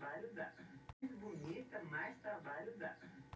trabalho dá. Mais bonita, mais trabalho dá.